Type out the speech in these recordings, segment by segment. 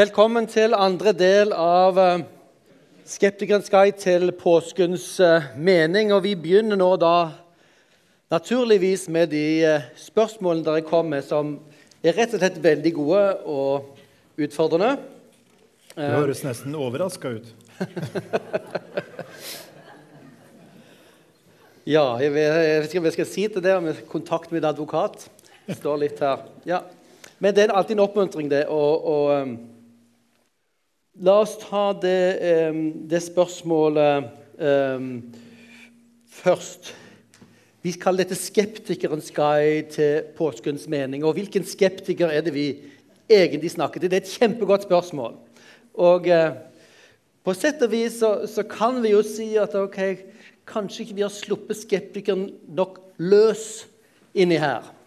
Velkommen til andre del av eh, Skeptikerens guide til påskens eh, mening. Og vi begynner nå da naturligvis med de eh, spørsmålene dere kom med, som er rett og slett veldig gode og utfordrende. Du høres nesten overraska ut. Ja, jeg vet, ikke om jeg skal si til det med kontakt med advokat. Det står litt her. Ja. Men det er alltid en oppmuntring, det. Um, la oss ta det, um, det spørsmålet um, først. Vi kaller dette 'Skeptikerens guide til påskens mening'. Og hvilken skeptiker er det vi egentlig snakker til? Det er et kjempegodt spørsmål. Og uh, på sett og vis så, så kan vi jo si at ok, kanskje ikke vi har sluppet skeptikeren nok løs inni her.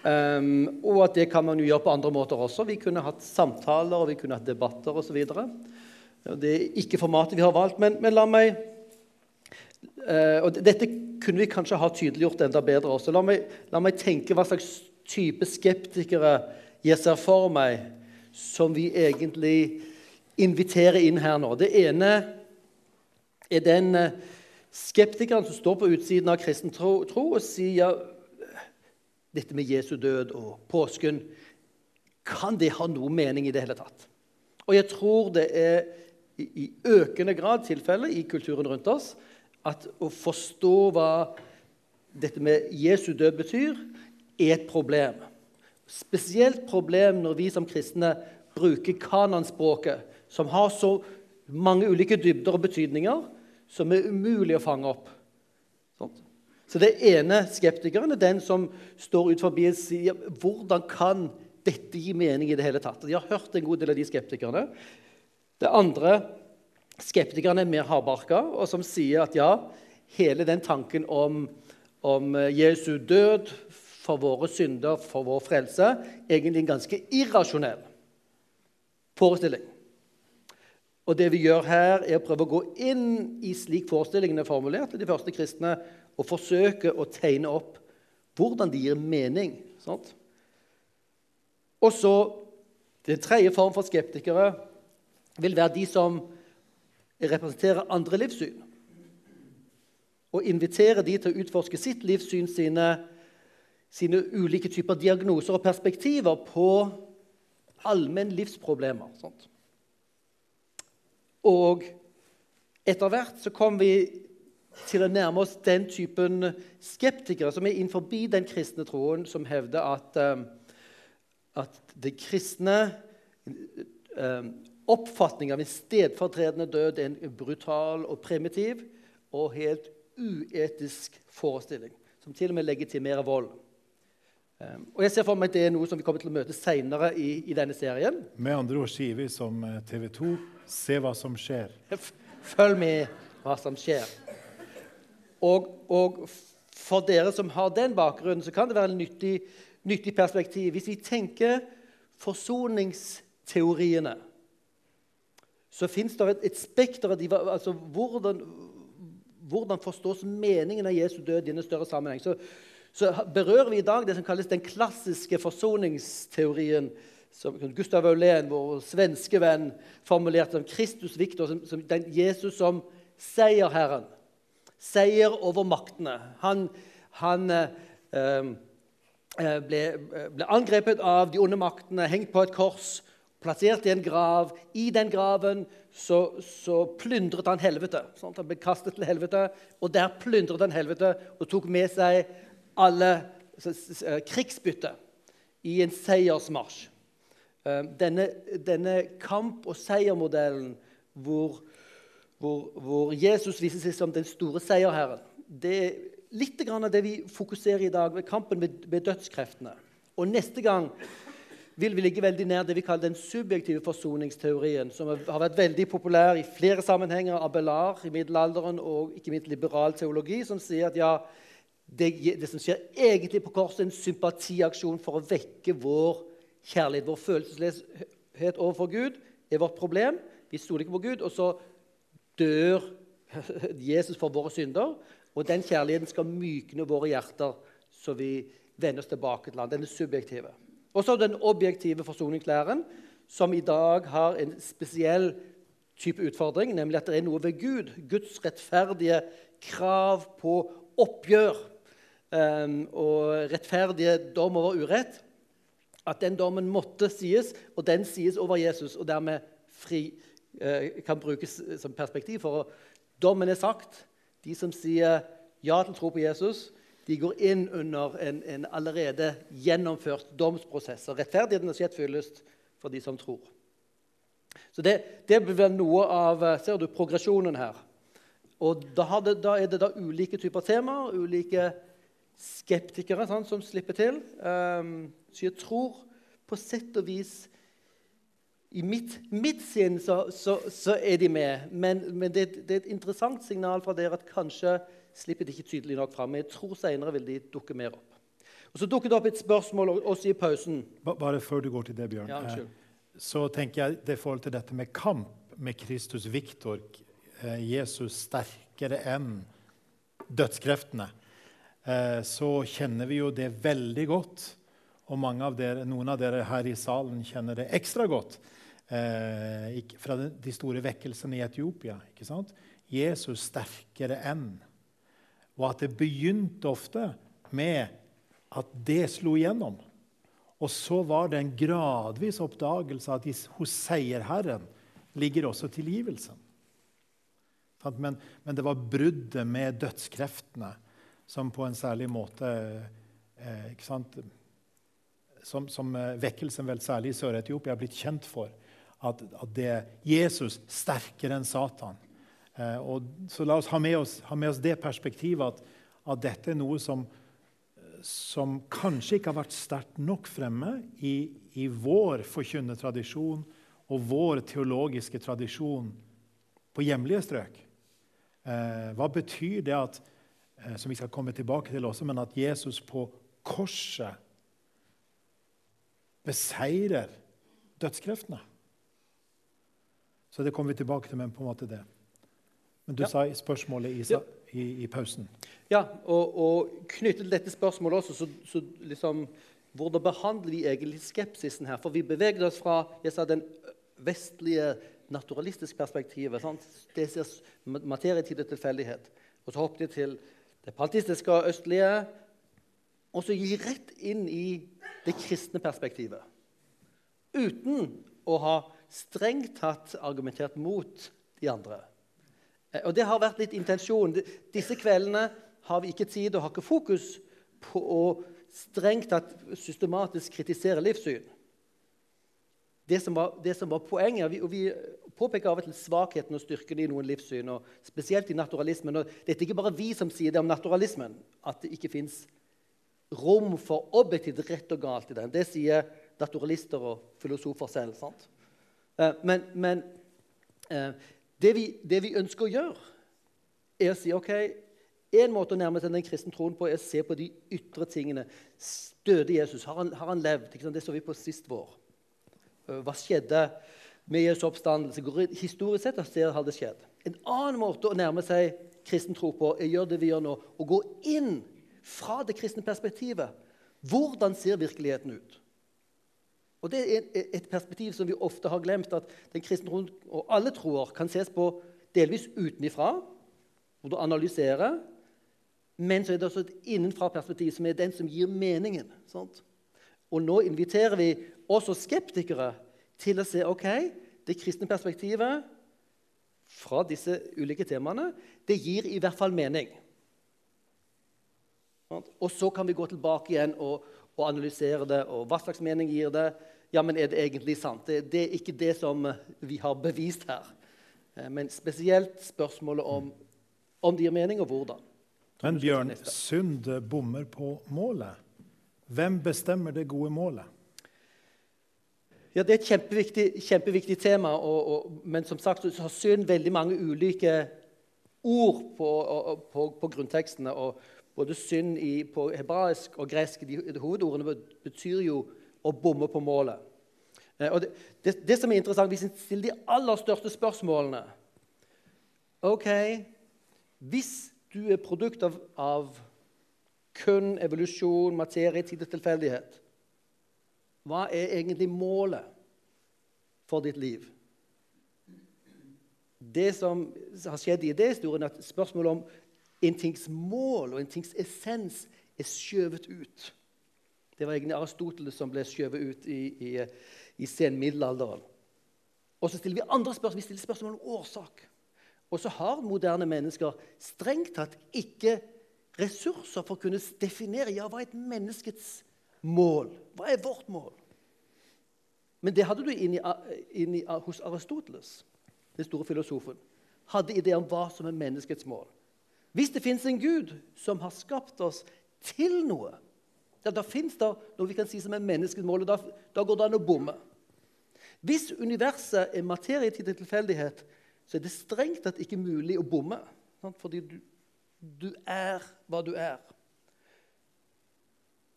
Um, og at det kan man jo gjøre på andre måter også. Vi kunne hatt samtaler og vi kunne hatt debatter osv. Det er ikke formatet vi har valgt, men, men la meg uh, og Dette kunne vi kanskje ha tydeliggjort enda bedre også. La meg, la meg tenke hva slags type skeptikere jeg ser for meg som vi egentlig inviterer inn her nå. Det ene er den uh, skeptikeren som står på utsiden av kristen tro, og sier dette med Jesu død og påsken Kan det ha noe mening i det hele tatt? Og jeg tror det er i økende grad tilfellet i kulturen rundt oss at å forstå hva dette med Jesu død betyr, er et problem. Spesielt problem når vi som kristne bruker kanonspråket, som har så mange ulike dybder og betydninger som er umulig å fange opp. Sånt. Så det ene skeptikeren er den som står ut forbi og sier hvordan kan dette gi mening i det hele tatt? De har hørt en god del av de skeptikerne. Det andre skeptikerne er mer hardbarka, og som sier at ja, hele den tanken om, om Jesu død for våre synder, for vår frelse, egentlig en ganske irrasjonell forestilling. Og det vi gjør her, er å prøve å gå inn i slik forestillingen er formulert de første kristne, og forsøke å tegne opp hvordan de gir mening. Sant? Og så Den tredje form for skeptikere vil være de som representerer andre livssyn. Og inviterer de til å utforske sitt livssyn, sine, sine ulike typer diagnoser og perspektiver på allmenn livsproblemer. Sant? Og etter hvert så kom vi til å nærme oss den typen skeptikere som er innenfor den kristne troen, som hevder at, um, at det kristne oppfatningen oppfatning av en stedfortredende død er en brutal og primitiv og helt uetisk forestilling, som til og med legitimerer vold. Og jeg ser for meg at Det er noe som vi kommer til å møte senere i, i denne serien. Med andre ord sier vi som eh, TV 2 se hva som skjer. Følg med hva som skjer. Og, og, for dere som har den bakgrunnen, så kan det være et nyttig, nyttig perspektiv. Hvis vi tenker forsoningsteoriene, så fins det et, et spekter av de, altså hvordan, hvordan forstås meningen av Jesu død i en større sammenheng. Så, så berører vi i dag det som kalles den klassiske forsoningsteorien som Gustav Aulén, vår svenske venn, formulerte som Kristus Victor, som, som den Jesus som seierherren. Seier over maktene. Han, han eh, eh ble, ble, angrepet av de onde maktene, hengt på et kors, plassert i en grav. I den graven så, så plyndret han helvete. Sånn, han ble kastet til helvete, og der plyndret han helvete og tok med seg alle krigsbytte i en seiersmarsj. Eh, denne, denne kamp- og seiermodellen hvor, hvor, hvor, Jesus viser seg som den store seierherren, det er litt av det vi fokuserer i dag, ved kampen med, med dødskreftene. Og neste gang vil vi ligge veldig nær det vi kaller den subjektive forsoningsteorien, som har vært veldig populær i flere sammenhenger Abelard i middelalderen og ikke minst liberal teologi, som sier at ja, det, det som skjer egentlig på korset, er en sympatiaksjon for å vekke vår kjærlighet. Vår følelsesløshet overfor Gud er vårt problem. Vi stoler ikke på Gud, og så dør Jesus for våre synder. Og den kjærligheten skal mykne våre hjerter, så vi vender oss tilbake til ham. Den er subjektive. Og så den objektive forsoningslæren, som i dag har en spesiell type utfordring, nemlig at det er noe ved Gud, Guds rettferdige krav på oppgjør um, og rettferdige dom over urett, at den dommen måtte sies, og den sies over Jesus, og dermed fri, kan brukes som perspektiv. For dommen er sagt. De som sier ja til tro på Jesus, de går inn under en, en allerede gjennomført domsprosess. Og rettferdigheten har skjedd fyllest for de som tror. Så det, det blir noe av eh, ser du, progresjonen her. Og da, det, da er det da ulike typer temaer, ulike skeptikere sant, som slipper til. Um, så jeg tror på sett og vis I mitt, mitt sinn så, så, så, er de med. Men, men det, det, er et interessant signal fra dere at kanskje slipper de ikke tydelig nok fram. Jeg tror senere vil de dukke mer opp. Og Så dukket det opp et spørsmål også i pausen. Bare før du går til det, Bjørn. Ja, så tenker jeg det i forhold til dette med kamp med Kristus Viktor, eh, Jesus sterkere enn dødskreftene, eh, så kjenner vi jo det veldig godt. Og av dere, noen av dere her i salen kjenner det ekstra godt eh, fra de store vekkelsene i Etiopia. ikke sant? Jesus sterkere enn. Og at det begynte ofte med at det slo igjennom. Og så var det en gradvis oppdagelse at hos seierherren ligger også tilgivelsen. Men, men, det var bruddet med dødskreftene som på en særlig måte eh, som, som, eh, vekkelsen vel særlig i Sør-Etiopia har blitt kjent for. At, at, det er Jesus sterkere enn Satan. Eh, og, så la oss ha oss, ha med oss det perspektivet at, at dette er noe som som kanskje ikke har vært sterkt nok fremme i, i vår forkynnertradisjon og vår teologiske tradisjon på hjemlige strøk. Eh, hva betyr det at eh, som vi skal komme tilbake til også, men at Jesus på korset beseirer dødskreftene? Så det kommer vi tilbake til, men på en måte det. Men du ja. sa i spørsmålet i, i, i, pausen. Ja, og, og knyttet til dette spørsmålet også, så, så liksom, hvordan behandler vi egentlig skepsisen her? For vi beveger oss fra jeg sa, den vestlige naturalistiske perspektivet. Sant? Det ser materietid og tilfeldighet. Og så hopper de til det paltistiske og østlige. Og så gir rett inn i det kristne perspektivet. Uten å ha strengt tatt argumentert mot de andre. Eh, og Det har vært litt intensjonen. Disse kveldene har vi ikke tid og har ikke fokus på å strengt tatt systematisk kritisere livssyn. Det som var, det som var poenget, og vi, og vi, påpeker av og til svakheten og styrken i noen livssyn, og spesielt i naturalismen. Og det er ikke bare vi som sier det om naturalismen, at det ikke fins rom for objektivt rett og galt i den. Det sier naturalister og filosofer selv. sant? Eh, men, men eh, det vi, det vi, ønsker å gjøre, er å si ok, En måte å nærme seg den kristne troen på er å se på de ytre tingene. Døde Jesus? Har han, har han levd? Det så vi på sist vår. Øh, hva skjedde med Jesu oppstandelse? Historisk sett har det skjedd. En annen måte å nærme seg kristen tro på er å gjøre det vi gjør nå, å gå inn fra det kristne perspektivet. Hvordan ser virkeligheten ut? Og Det er et perspektiv som vi ofte har glemt, at den kristne troen og alle troer kan ses på delvis utenifra, hvor du analyserer, men så er det også et innenfra-perspektiv, som er den som gir meningen. Sant? Og nå inviterer vi også skeptikere til å se ok, det kristne perspektivet fra disse ulike temaene det gir i hvert fall mening. Og så kan vi gå tilbake igjen og, og analysere det. Og hva slags mening gir det? Ja, men er det egentlig sant? Det, det er ikke det som vi har bevist her. Eh, men spesielt spørsmålet om, om det gir mening, og hvordan. Men Bjørn, synd bommer på målet. Hvem bestemmer det gode målet? Ja, Det er et kjempeviktig, kjempeviktig tema. Og, og, men som sagt så har synd veldig mange ulike ord på, på, på grunntekstene. og både synd i, på hebraisk og gresk de, de hovedordene betyr jo å bommer på målet. Eh, og det, det, det, som er interessant, Hvis en stiller de aller største spørsmålene OK Hvis du er produkt av, av kun evolusjon, materie, tid og tilfeldighet, hva er egentlig målet? for ditt liv. Det som har skjedd i idéhistorien, at spørsmålet om en tings mål og en tings essens er skjøvet ut. Det var egentlig Aristoteles som ble skjøvet ut i, i, i senmiddelalderen. Og så stiller vi andre spørsmål. Vi stiller spørsmål om årsak. Og så har moderne mennesker strengt tatt ikke ressurser for å kunne definere ja, hva er et menneskets mål. Hva er vårt mål? Men det hadde du inni, inni, hos Aristoteles, den store filosofen. Hadde ideer om hva som er menneskets mål. Hvis det fins en Gud som har skapt oss til noe, ja, da fins det noe vi kan si som er menneskets mål, og da, da går det an å bomme. Hvis universet er materie til tilfeldighet, så er det strengt tatt ikke mulig å bomme. Fordi du, du er hva du er.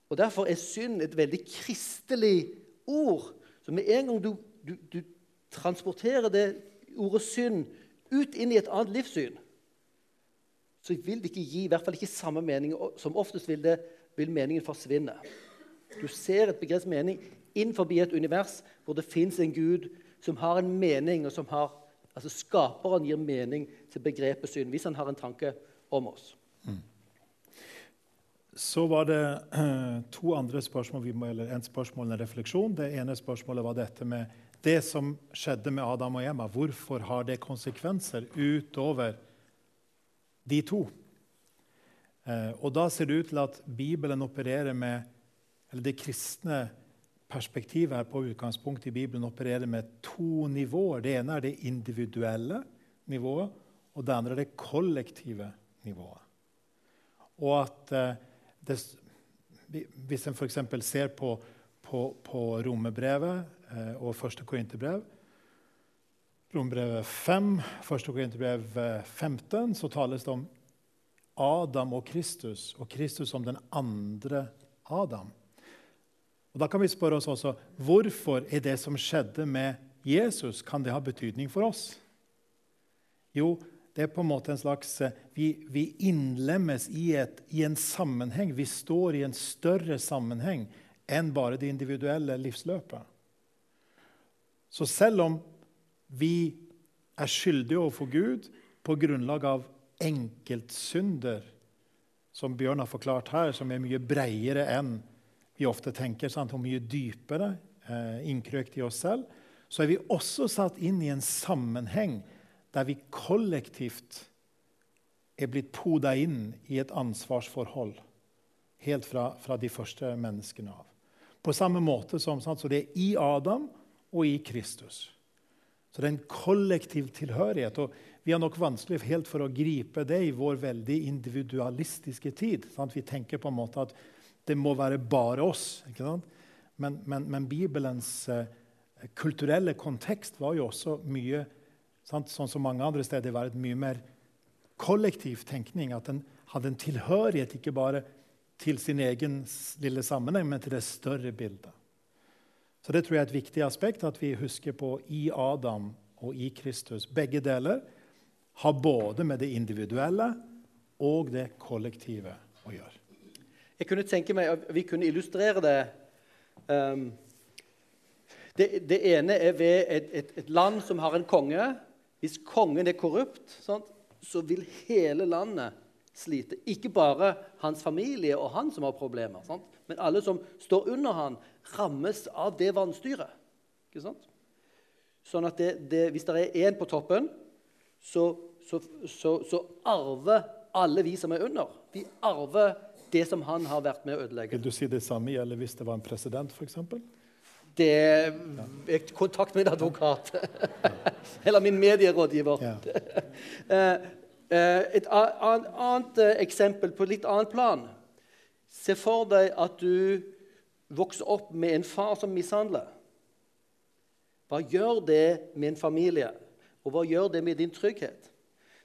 Og Derfor er synd et veldig kristelig ord. Så med en gang du, du, du transporterer det ordet synd ut inn i et annet livssyn, så vil det ikke gi i hvert fall ikke samme mening. Som oftest vil, det, vil meningen forsvinne. Du ser et begreps mening innenfor et univers hvor det fins en Gud som har en mening, og som har, altså skaperen gir mening til begrepet synd, hvis han har en tanke om oss. Mm. Så var det to andre spørsmål, må, eller en spørsmål en refleksjon. Det ene spørsmålet var dette med det som skjedde med Adam og Emma. Hvorfor har det konsekvenser utover de to. Eh, og da ser det ut til at Bibelen opererer med eller Det kristne perspektivet her på utgangspunktet i Bibelen opererer med to nivåer. Det ene er det individuelle nivået, og det andre er det kollektive nivået. Og at eh, det, Hvis en f.eks. ser på, på, på Romerbrevet eh, og første Korinterbrev, Rombrevet 5, 1. Korinterbrev 15, så tales det om Adam og Kristus, og Kristus som den andre Adam. Og Da kan vi spørre oss også hvorfor er det som skjedde med Jesus, kan det ha betydning for oss? Jo, det er på en måte en slags Vi, vi innlemmes i, et, i en sammenheng. Vi står i en større sammenheng enn bare det individuelle livsløpet. Så selv om vi er skyldige overfor Gud på grunnlag av enkeltsynder, som Bjørn har forklart her, som er mye bredere enn vi ofte tenker, sant? og mye dypere eh, innkrøkt i oss selv, så er vi også satt inn i en sammenheng der vi kollektivt er blitt poda inn i et ansvarsforhold helt fra, fra de første menneskene av. På samme måte som sant, så det er i Adam og i Kristus. Så det er en kollektiv tilhørighet. og Vi har nok vanskelig helt for å gripe det i vår veldig individualistiske tid. Sant? Vi tenker på en måte at det må være bare oss. Men, men, men, Bibelens eh, kulturelle kontekst var jo også mye sant? sånn som mange andre steder var et mye mer kollektiv tenkning. At den hadde en tilhørighet ikke bare til sin egen lille sammenheng, men til det større bildet. Så Det tror jeg er et viktig aspekt at vi husker på i Adam og i Kristus. Begge deler har både med det individuelle og det kollektive å gjøre. Jeg kunne tenke meg at vi kunne illustrere det. Um, det, det, ene er ved et, et, et, land som har en konge. Hvis kongen er korrupt, sant, så vil hele landet slite. Ikke bare hans familie og han som har problemer. Sant? Men alle som står under han, rammes av det vanstyret. Sånn at det, det, hvis det er én på toppen, så, så, så, så, arver alle vi som er under. Vi arver det som han har vært med å ødelegge. Vil du si det samme gjelder hvis det var en president, f.eks.? Det er kontakt med en advokat. Eller min medierådgiver. Ja. Eh, eh, et annet eh, eksempel på litt annet plan. Se for deg at du vokser opp med en far som mishandler. Hva gjør det med en familie, og hva gjør det med din trygghet?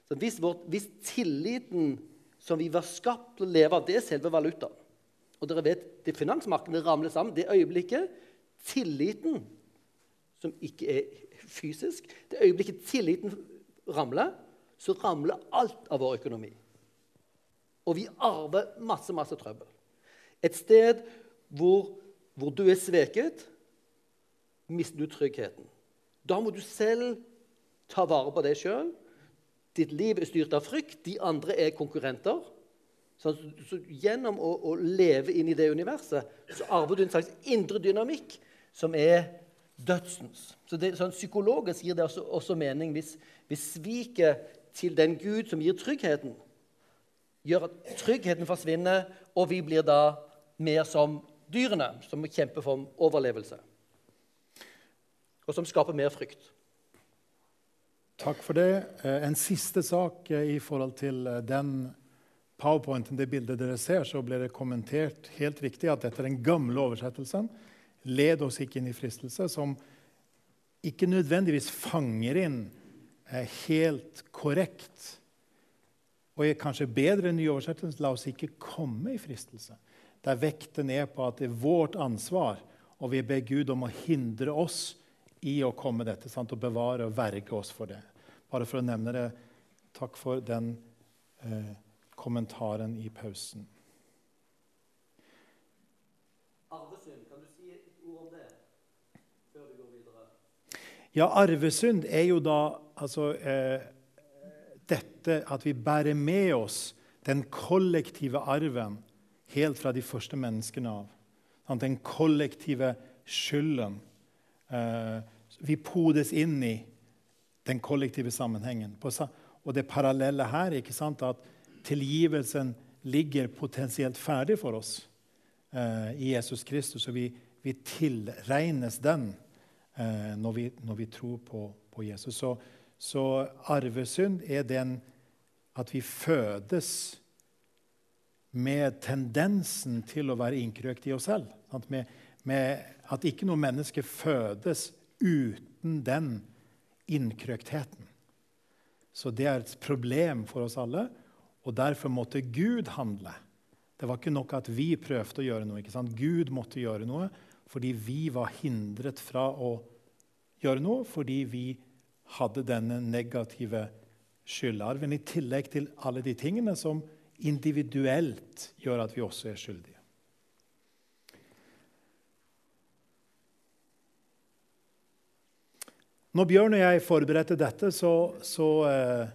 Så hvis, vår, hvis tilliten som vi var skapt til å leve av, det er selve valutaen Og dere vet, det finansmarkedet ramler sammen. Det øyeblikket tilliten, som ikke er fysisk Det øyeblikket tilliten ramler, så ramler alt av vår økonomi. Og vi arver masse, masse trøbbel. Et sted hvor, hvor du er sveket, mister du tryggheten. Da må du selv ta vare på deg sjøl. Ditt liv er styrt av frykt. De andre er konkurrenter. Så, så gjennom å, å, leve inn i det universet så arver du en slags indre dynamikk som er dødsens. Så det, sånn Psykologisk gir det også, også mening hvis, hvis sviket til den Gud som gir tryggheten, gjør at tryggheten forsvinner, og vi blir da mer som dyrene, som kjemper for overlevelse. Og som skaper mer frykt. Takk for det. Eh, en siste sak eh, i forhold til eh, den powerpointen, det bildet dere ser, så ble det kommentert helt riktig at dette er den gamle oversettelsen. Led oss ikke inn i fristelse, som ikke nødvendigvis fanger inn helt korrekt. Og er kanskje bedre enn ny oversettelse la oss ikke komme i fristelse. Der vekten er på at det er vårt ansvar, og vi ber Gud om å hindre oss i å komme dette, sant? og bevare og verge oss for det. Bare for å nevne det. Takk for den eh, kommentaren i pausen. Arvesynd, kan du si et ord om det før vi går videre? Ja, arvesynd er jo da altså eh, dette at vi bærer med oss den kollektive arven helt fra de første menneskene av. Den kollektive skylden. Eh, vi podes inn i den kollektive sammenhengen. Og det parallelle her ikke sant, at tilgivelsen ligger potensielt ferdig for oss eh, i Jesus Kristus. Og vi, vi tilregnes den eh, når, vi, når, vi, tror på, på Jesus. Så, så, arvesynd er den at vi fødes med tendensen til å være innkrøkt i oss selv. Med, med at ikke noe menneske fødes uten den innkrøktheten. Så det er et problem for oss alle, og derfor måtte Gud handle. Det var ikke nok at vi prøvde å gjøre noe. ikke sant? Gud måtte gjøre noe fordi vi var hindret fra å gjøre noe, fordi vi hadde denne negative skyldarven, i tillegg til alle de tingene som individuelt gjør at vi også er skyldige. Når Bjørn og jeg forberedte dette, så, så eh,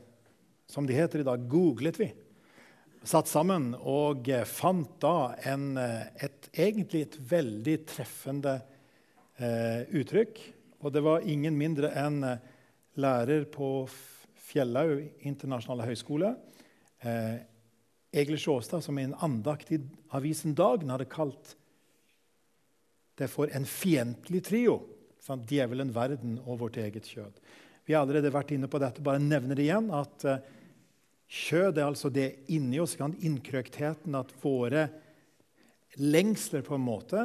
som de heter i dag, googlet vi. Satt sammen og eh, fant da en, eh, et, egentlig et veldig treffende eh, uttrykk. Og det var ingen mindre enn eh, lærer på Fjellaug internasjonale høgskole, eh, Egil Sjåstad, som i en andakt i avisen Dagen hadde kalt det for en fiendtlig trio. Sant? Djevelen, verden og vårt eget kjød. Vi har allerede vært inne på dette, bare nevner det igjen. at uh, Kjød er altså det inni oss, innkrøktheten, at våre lengsler på en måte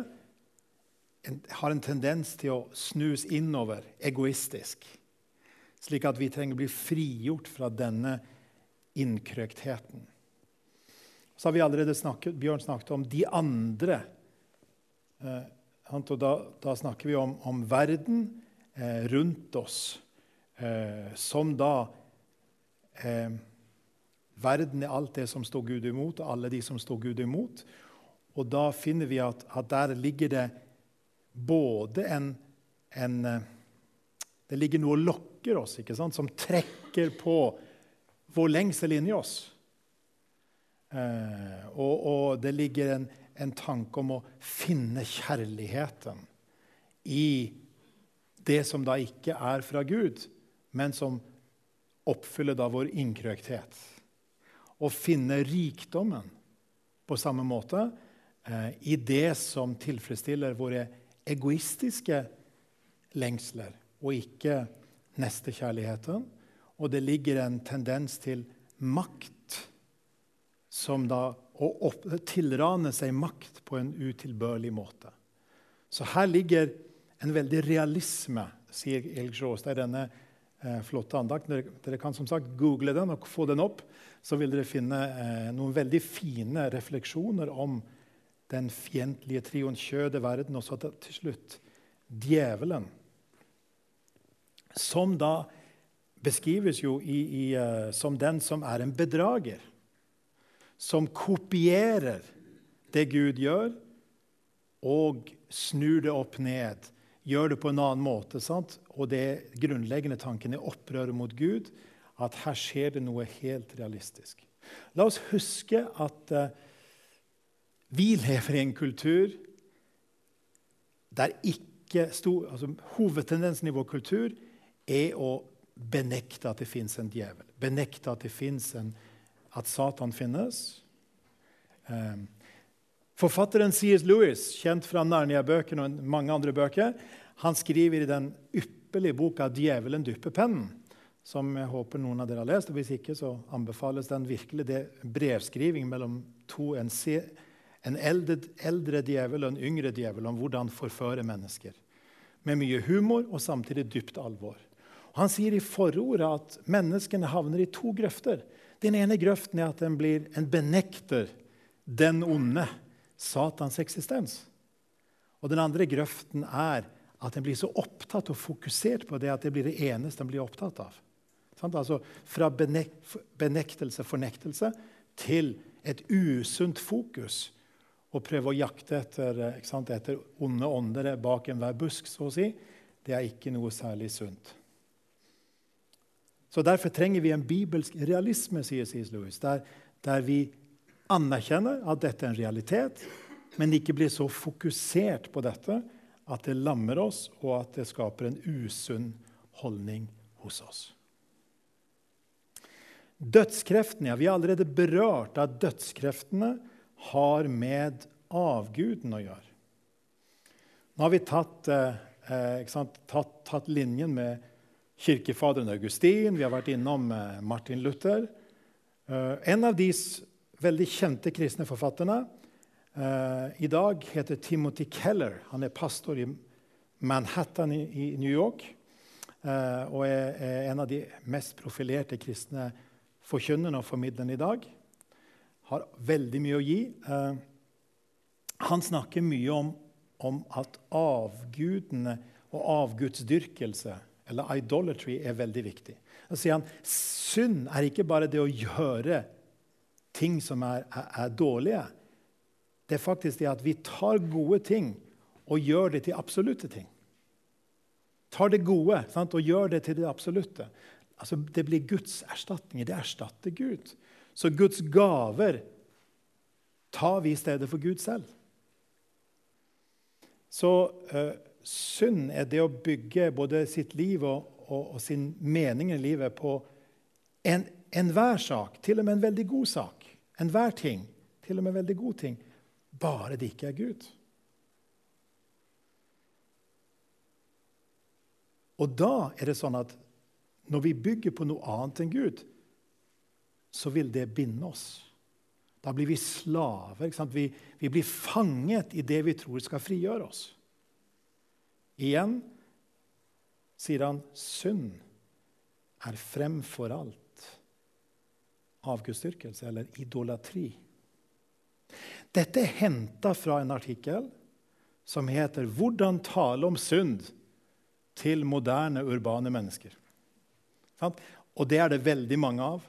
har en tendens til å snus innover egoistisk. Slik at vi trenger å bli frigjort fra denne innkrøktheten. Så har vi allerede snakket, Bjørn snakket om de andre. Og da, da, snakker vi om, om verden eh, rundt oss, eh, som da eh, Verden er alt det som står Gud imot, og alle de som står Gud imot. Og da finner vi at, at der ligger det både en, en, eh, Det ligger noe og lokker oss, ikke sant? som trekker på vår lengsel inni oss. Eh, og, og det ligger en, en tanke om å finne kjærligheten i det som da ikke er fra Gud, men som oppfyller da vår innkrøkthet. Å finne rikdommen på samme måte eh, i det som tilfredsstiller våre egoistiske lengsler, og ikke nestekjærligheten. Og det ligger en tendens til makt som da å tilrane seg makt på en utilbørlig måte. Så her ligger en veldig realisme, sier Elg Sjåstad i denne eh, flotte andakten. Dere, dere, kan som sagt google den og få den opp. Så vil dere finne eh, noen veldig fine refleksjoner om den fiendtlige trioen kjødet, verden, og så til slutt djevelen. Som da beskrives jo i, i, uh, som den som er en bedrager som kopierer det Gud gjør, og snur det opp ned. gjør det på en annen måte. Sant? Og det grunnleggende tanken er opprøret mot Gud. At her skjer det noe helt realistisk. La oss huske at uh, vi lever i en kultur der ikke stor, altså, Hovedtendensen i vår kultur er å benekte at det fins en djevel. Benekte at det fins en at Satan finnes. Um, Forfatteren C.S. Lewis, kjent fra Narnia-bøkene og mange andre bøker, han skriver i den ypperlige boka 'Djevelen dypper pennen', som jeg håper noen av dere har lest. og Hvis ikke, så anbefales den virkelig. Det er brevskriving mellom to, en, en eldre, eldre djevel og en yngre djevel om hvordan forføre mennesker. Med mye humor og samtidig dypt alvor. Han sier i forordet at menneskene havner i to grøfter. Den ene grøften er at en blir en benekter den onde Satans eksistens. Og den andre grøften er at en blir så opptatt og fokusert på det at det blir det eneste en blir opptatt av. Altså Fra benektelse, fornektelse, til et usunt fokus. Å prøve å jakte etter, etter onde ånder bak enhver busk, så å si. Det er ikke noe særlig sunt. Så Derfor trenger vi en bibelsk realisme, sier C.S. Lewis, der, der vi anerkjenner at dette er en realitet, men ikke blir så fokusert på dette at det lammer oss, og at det skaper en usunn holdning hos oss. Dødskreftene, ja, Vi har allerede berørt at dødskreftene har med avguden å gjøre. Nå har vi tatt, eh, tatt, tatt linjen med kirkefaderen Augustin, vi har vært innom eh, Martin Luther. Eh, en av de veldig kjente kristne forfatterne. Uh, I dag heter Timothy Keller. Han er pastor i Manhattan i, New York. Og er, en av de mest profilerte kristne forkynnerne og formidlerne i dag. Har veldig mye å gi. Han snakker mye om, om at avgudene og avgudsdyrkelse, eller idolatry, er veldig viktig. Da sier han synd er ikke bare det å gjøre ting som er, er, er, dårlige. Det er faktisk det at vi tar gode ting og gjør det til absolutte ting. Tar det gode sant, og gjør det til det absolutte. Altså, det blir Guds erstatninger. Det erstatter Gud. Så Guds gaver tar vi i stedet for Gud selv. Så uh, synd er det å bygge både sitt liv og, og, og sin mening i livet på enhver en sak, til og med en veldig god sak enhver ting, til og med en veldig god ting, bare det ikke er Gud. Og da er det sånn at når vi bygger på noe annet enn Gud, så vil det binde oss. Da blir vi slaver. Vi, vi, blir fanget i det vi tror skal frigjøre oss. Igjen sier han synd er fremfor alt avgudsdyrkelse, eller idolatri. Dette er henta fra en artikkel som heter 'Hvordan tale om synd til moderne, urbane mennesker'. Og det er det veldig mange av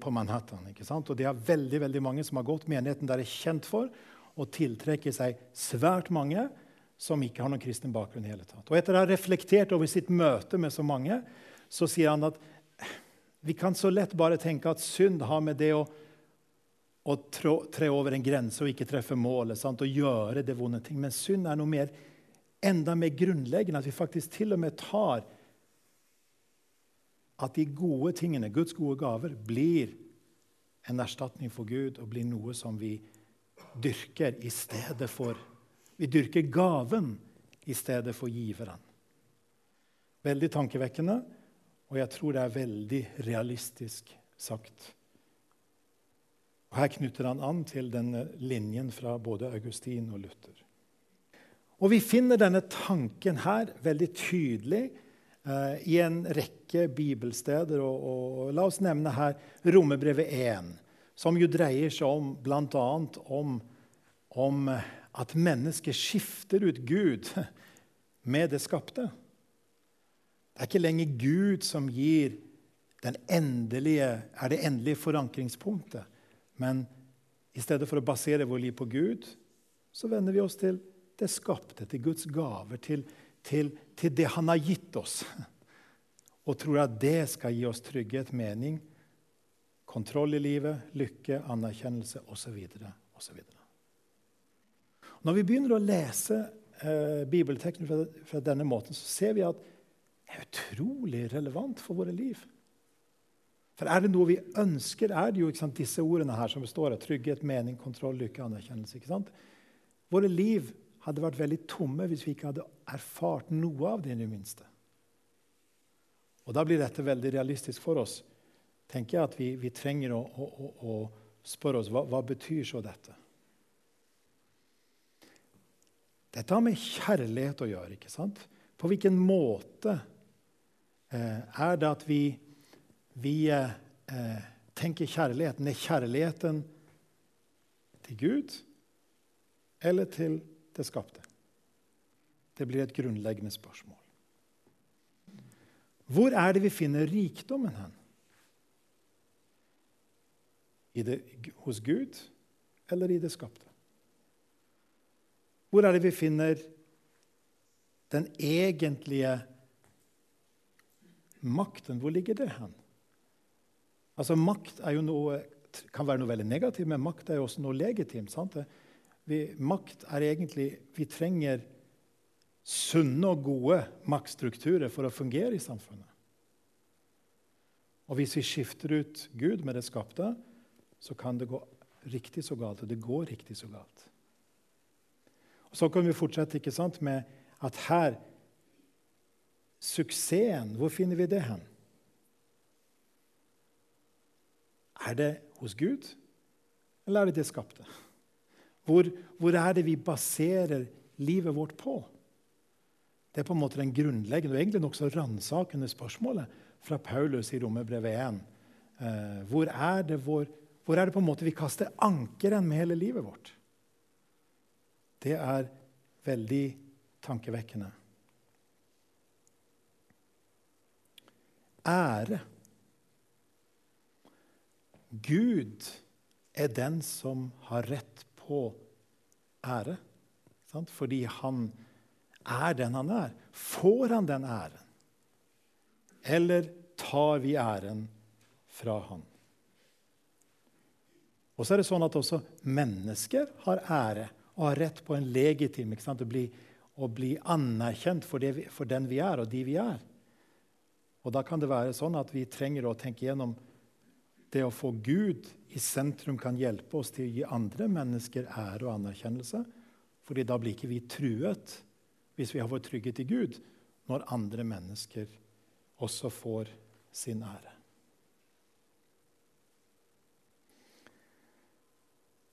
på Manhattan. Og det er veldig veldig mange som har gått. Menigheten der er kjent for å tiltrekke seg svært mange som ikke har noen kristen bakgrunn. i hele tatt. Og Etter å ha reflektert over sitt møte med så mange, så sier han at vi kan så lett bare tenke at synd har med det å, å tre over en grense og ikke treffe målet sant? og gjøre det vonde ting. Men synd er noe mer, enda mer grunnleggende. At vi faktisk til og med tar at de gode tingene, Guds gode gaver, blir en erstatning for Gud og blir noe som vi dyrker i stedet for Vi dyrker gaven i stedet for giveren. Veldig tankevekkende. Og jeg tror det er veldig realistisk sagt. Og Her knytter han an til denne linjen fra både Augustin og Luther. Og Vi finner denne tanken her veldig tydelig eh, i en rekke bibelsteder. Og, og, la oss nevne her Romerbrevet 1, som jo dreier seg om bl.a. Om, om at mennesket skifter ut Gud med det skapte. Det er ikke lenger Gud som gir endelige, er det endelige forankringspunktet. Men i stedet for å basere vår liv på Gud, så vender vi oss til det skapte, til Guds gaver, til, til, til det han har gitt oss, og tror at det skal gi oss trygghet, mening, kontroll i livet, lykke, anerkjennelse osv. osv. Når vi begynner å lese eh, bibelteksten fra, fra, denne måten, så ser vi at det er utrolig relevant for våre liv. For er det noe vi ønsker, er det jo sant, disse ordene her som består av trygghet, mening, kontroll, lykke, anerkjennelse. Våre liv hadde vært veldig tomme hvis vi ikke hadde erfart noe av det. i det minste. Og Da blir dette veldig realistisk for oss. tenker jeg at Vi, vi trenger å, å, å, å spørre oss hva, hva betyr så dette Dette har med kjærlighet å gjøre. ikke sant? På hvilken måte eh, er det at vi, vi eh, eh tenker kjærligheten? Er kjærligheten til Gud eller til det skapte? Det blir et grunnleggende spørsmål. Hvor er det vi finner rikdommen hen? Det, hos Gud eller i det skapte? Hvor er det vi finner den egentlige makten? Hvor ligger det hen? Altså, Makt noe, kan være noe veldig negativt, men makt er jo også noe legitimt. sant? Vi, makt er egentlig Vi trenger sunne og gode maktstrukturer for å fungere i samfunnet. Og hvis vi skifter ut Gud med det skapte, så kan det gå riktig så galt. Og det går riktig så galt. Så kan vi fortsette ikke sant, med at her Suksessen, hvor finner vi det hen? Er det hos Gud, eller er det det skapte? Hvor, hvor, er det vi baserer livet vårt på? Det er på en måte den grunnleggende og egentlig nokså ransakende spørsmålet fra Paulus i Romerbrevet 1. Eh, hvor, er hvor, hvor er det på en måte vi kaster ankeren med hele livet vårt? Det er veldig tankevekkende. Ære. Gud er den som har rett på ære. Sant? Fordi han er den han er. Får han den æren? Eller tar vi æren fra han? Og så er det sånn at også mennesker har ære og ha rett på en legitim ikke sant? Å, bli, å bli anerkjent for, vi, for, den vi er, og de vi er. Og Da kan det være sånn at vi trenger å tenke gjennom det å få Gud i sentrum kan hjelpe oss til å gi andre mennesker ære og anerkjennelse. fordi da blir ikke vi truet hvis vi har vår trygghet i Gud, når andre mennesker også får sin ære.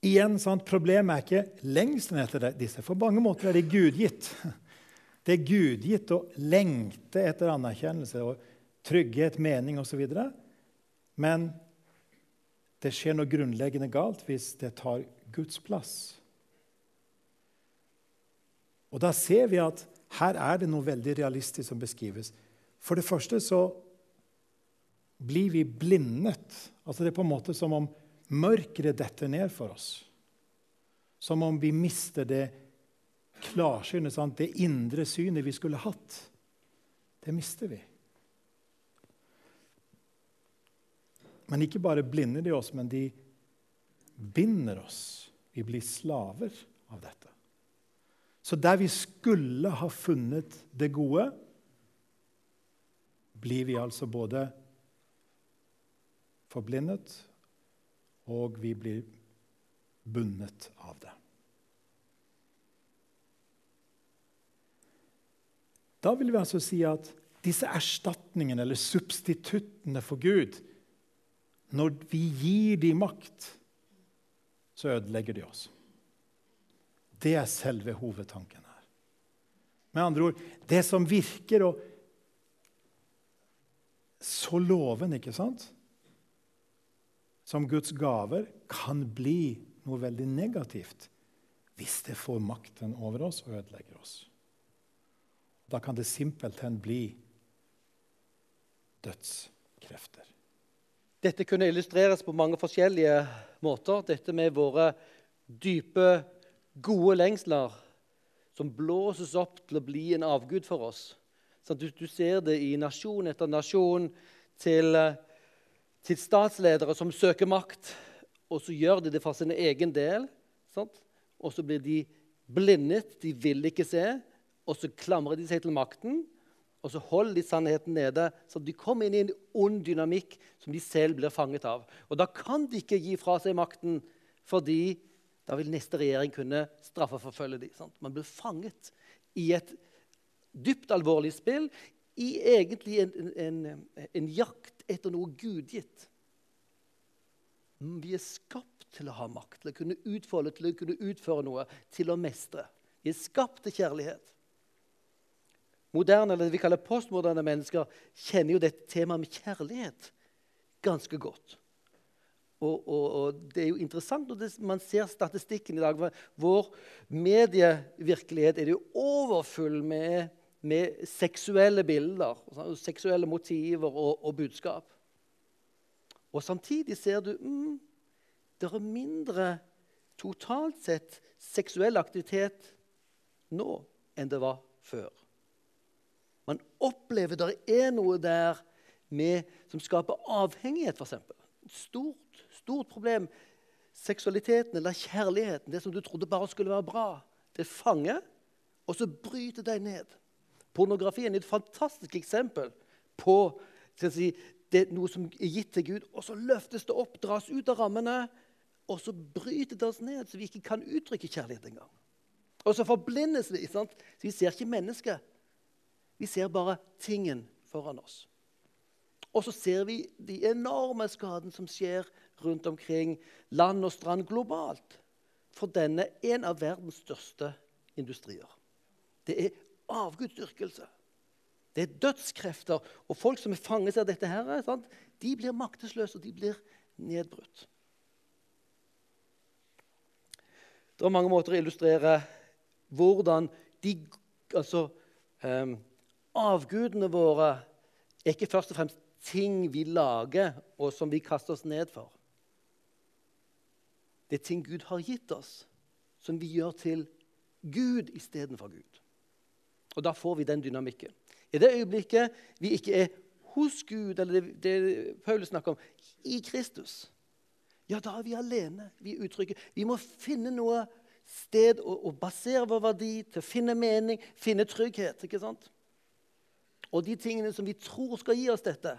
Igjen, sant, Problemet er ikke lengselen etter disse. For mange måter er det gudgitt. Det er gudgitt å lengte etter anerkjennelse og trygghet, mening osv. Men det skjer noe grunnleggende galt hvis det tar Guds plass. Og Da ser vi at her er det noe veldig realistisk som beskrives. For det første så blir vi blindet. Altså Det er på en måte som om Mørket detter ned for oss. Som om vi mister det klarsynet, sant? det indre synet vi skulle hatt. Det mister vi. Men ikke bare blinder de oss, men de binder oss. Vi blir slaver av dette. Så der vi skulle ha funnet det gode, blir vi altså både forblindet og vi blir bundet av det. Da vil vi altså si at disse erstatningene, eller substituttene for Gud Når vi gir dem makt, så ødelegger de oss. Det er selve hovedtanken her. Med andre ord det som virker og så lovende, ikke sant? Som Guds gaver kan bli noe veldig negativt hvis det får makten over oss og ødelegger oss. Da kan det simpelthen bli dødskrefter. Dette kunne illustreres på mange forskjellige måter. Dette med våre dype, gode lengsler som blåses opp til å bli en avgud for oss. Sånn, du, du, ser det i nasjon etter nasjon, til, til, statsledere som søker makt, og så gjør de det for sin egen del. Sant? Og så blir de blindet, de vil ikke se, og så klamrer de seg til makten. Og så holder de sannheten nede, så de kommer inn i en ond dynamikk som de selv blir fanget av. Og da kan de ikke gi fra seg makten, fordi da vil neste regjering kunne straffeforfølge dem. Man blir fanget i et dypt alvorlig spill, i egentlig en, en, en jakt etter noe gudgitt. Vi er skapt til å ha makt, til å kunne utfolde, til å kunne utføre noe, til å mestre. Vi er skapt til kjærlighet. Moderne, eller det vi kaller postmoderne mennesker kjenner jo dette temaet med kjærlighet ganske godt. Og, og, og, Det er jo interessant når man ser statistikken i dag. Vår medievirkelighet er det jo overfull med, med seksuelle bilder, seksuelle motiver og, og, budskap. Og samtidig ser du mm, det er mindre totalt sett seksuell aktivitet nå enn det var før. Man opplever det er noe der med, som skaper avhengighet, f.eks. Et stort, stort problem. Seksualiteten eller kjærligheten, det som du trodde bare skulle være bra, det fanger, og så bryter deg ned. Pornografien er et fantastisk eksempel på si, det er noe som er gitt til Gud, og så løftes det opp, dras ut av rammene, og så bryter det oss ned, så vi ikke kan uttrykke kjærlighet engang. Og så forblindes vi. Sant? Så Vi ser ikke mennesket. Vi ser bare tingen foran oss. Og så ser vi de enorme skadene som skjer rundt omkring land og strand globalt. For denne er en av verdens største industrier. Det er avgudsdyrkelse. Det er dødskrefter. Og folk som er fanget av dette, her, sant? de blir maktesløse og de blir nedbrutt. Det er mange måter å illustrere hvordan de altså, um, Avgudene våre er ikke først og fremst ting vi lager, og som vi kaster oss ned for. Det er ting Gud har gitt oss, som vi gjør til Gud istedenfor Gud. Og da får vi den dynamikken. I det øyeblikket vi ikke er hos Gud, eller det, det Paulus snakker om, i Kristus, ja, da er vi alene. Vi uttrykker. Vi må finne noe sted å, å basere vår verdi, til å finne mening, finne trygghet. ikke sant? Og de tingene som vi tror skal gi oss dette,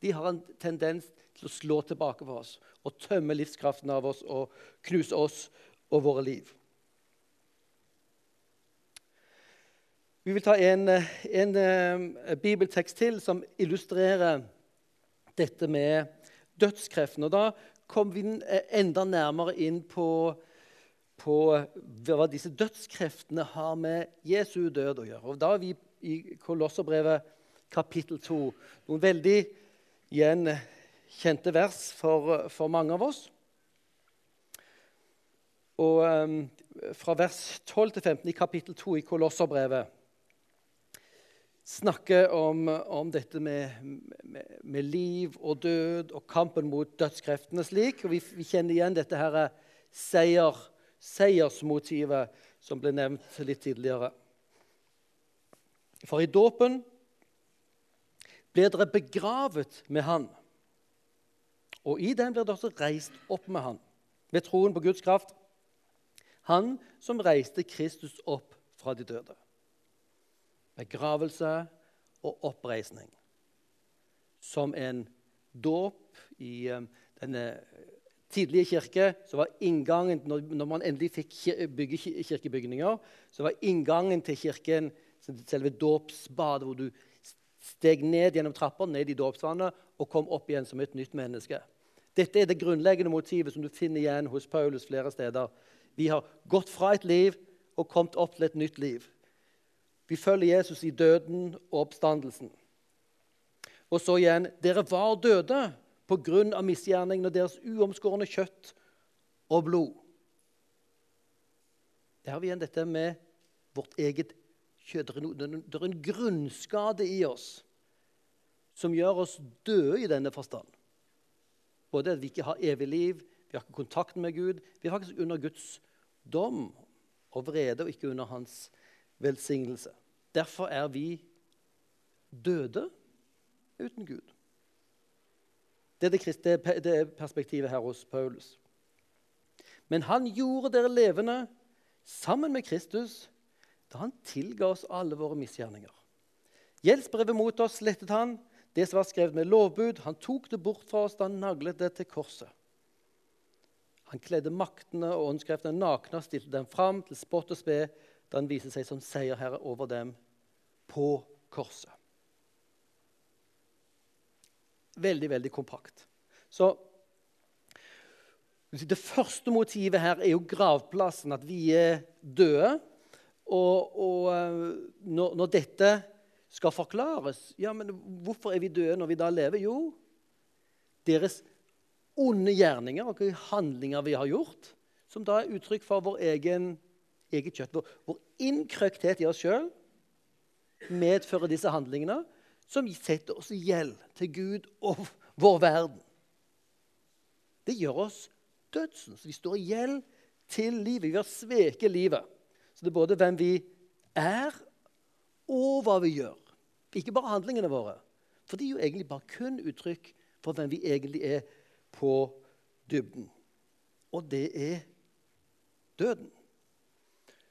de har en tendens til å slå tilbake for oss og tømme livskraften av oss og knuse oss og våre liv. Vi vil ta en, en, eh, bibeltekst til som illustrerer dette med dødskreften. Og Da kom vi enda nærmere inn på, på hva disse dødskreftene har med Jesu død å gjøre. Og Da er vi i Kolosserbrevet kapittel 2. Noen veldig igjen kjente vers for, for mange av oss. Og um, Fra vers 12 til 15 i kapittel 2 i Kolosserbrevet snakker om, om dette med, med, med, liv og død og kampen mot dødskreftene slik. Og vi, vi kjenner igjen dette her seier, seiersmotivet som ble nevnt litt tidligere. For i dåpen ble dere begravet med Han. Og i den ble dere også reist opp med Han, ved troen på Guds kraft. Han som reiste Kristus opp fra de døde. Begravelse og oppreisning. Som en dåp i eh, denne tidlige kirke så var inngangen, Når man endelig fikk bygge kirkebygninger, så var inngangen til kirken selve dåpsbadet, hvor du steg ned gjennom trapper, ned i dåpsvannet og kom opp igjen som et nytt menneske. Dette er det grunnleggende motivet som du finner igjen hos Paulus flere steder. Vi har gått fra et liv og kommet opp til et nytt liv. Vi følger Jesus i døden og oppstandelsen. Og så igjen Dere var døde pga. misgjerningene deres uomskårne kjøtt og blod. Der har vi igjen dette med vårt eget kjøtt. Det er en grunnskade i oss som gjør oss døde i denne forstand. Både at vi ikke har evig liv, vi har ikke kontakt med Gud, vi er faktisk under Guds dom. og vrede, og ikke under hans velsignelse. Derfor er vi døde uten Gud. Det er det, er perspektivet her hos Paulus. Men han gjorde dere levende sammen med Kristus da han tilga oss alle våre misgjerninger. Gjeldsbrevet mot oss slettet han, det som var skrevet med lovbud. Han tok det bort fra oss da han naglet det til korset. Han kledde maktene og åndskreftene nakne og stilte dem fram til spott og spe da han viser seg som seierherre over dem på korset. Veldig, veldig kompakt. Så det første motivet her er jo gravplassen, at vi er døde. Og, og eh, når, når, dette skal forklares ja, men Hvorfor er vi døde når vi da lever? Jo, deres onde gjerninger og handlinger vi har gjort, som da er uttrykk for vår egen, eget kjøtt. Vår, vår innkrøkthet i oss sjøl medfører disse handlingene som setter oss i gjeld til Gud og vår verden. Det gjør oss dødsen. Så vi står i gjeld til livet. Vi har sveket livet. Så det er både hvem vi er, og hva vi gjør. Ikke bare handlingene våre. For de er jo egentlig bare kun uttrykk for hvem vi egentlig er på dybden. Og det er døden.